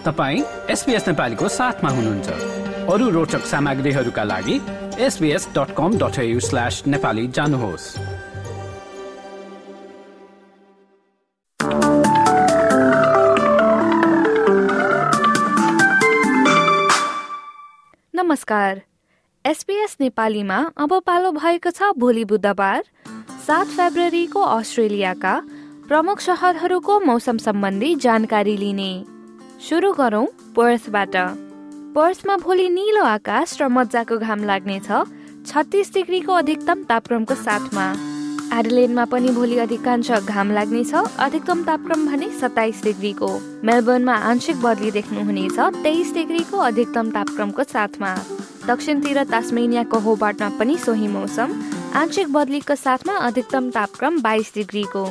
तपाईँ एसपिएस नेपालीको साथमा हुनुहुन्छ। अरू रोचक सामग्रीहरूका लागि SBS dot com dot slash Nepali जानुहोस्। नमस्कार। एसपिएस नेपालीमा अब पालो भएको छ भोलि बुधबार सात फेब्रुअरीको अस्ट्रेलियाका प्रमुख सहरहरूको मौसम सम्बन्धी जानकारी लिने। सुरु गरौँ पर्सबाट। पर्समा भोलि निलो आकाश र मजाको घाम लाग्नेछ। छत्तिस डिग्रीको अधिकतम तापक्रमको साथमा। एडिलेनमा पनि भोलि अधिकांश घाम लाग्नेछ। अधिकतम तापक्रम भने सत्ताइस डिग्रीको। मेलबर्नमा आंशिक बदली देख्नुहुनेछ। तेइस डिग्रीको अधिकतम तापक्रमको साथमा। दक्षिणतिर तास्मेनियाको होबार्टमा पनि सोही मौसम। आंशिक बदलीको साथमा अधिकतम तापक्रम बाइस डिग्रीको।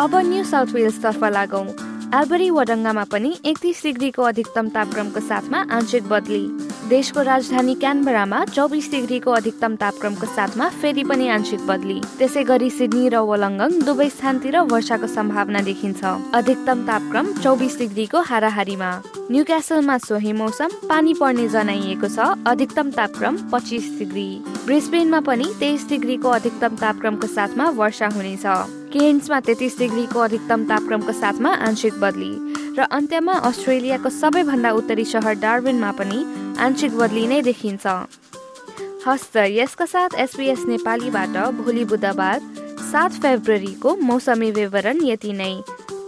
अब न्यू साउथ वेल्सतर्फ लागौँ। एल्बरी वडङ्गामा पनि एकतिस डिग्रीको अधिकतम तापक्रमको साथमा आंशिक बदली। देशको राजधानी क्यानबरामा चौबिस डिग्रीको अधिकतम तापक्रमको साथमा फेरि पनि आंशिक बदली। त्यसै गरी सिडनी र वलङ्गङ दुवै स्थानतिर वर्षाको सम्भावना देखिन्छ। अधिकतम तापक्रम चौबिस डिग्रीको हाराहारीमा। न्यू क्यासलमा सोही मौसम पानी पर्ने जनाइएको छ अधिकतम तापक्रम पच्चिस डिग्री। ब्रिस्बेनमा पनि तेइस डिग्रीको अधिकतम तापक्रमको साथमा वर्षा हुनेछ। केन्समा तेत्तिस डिग्रीको अधिकतम तापक्रमको साथमा आंशिक बदली र अन्त्यमा अस्ट्रेलियाको सबैभन्दा उत्तरी सहर डार्बिनमा पनि आंशिक बदली नै देखिन्छ। हस्त यसका साथ एसपिएस नेपालीबाट भोलि बुधबार सात फेब्रुअरीको मौसमी विवरण यति नै।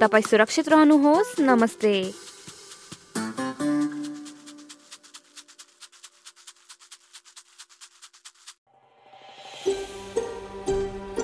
तपाईँ सुरक्षित रहनुहोस्। नमस्ते।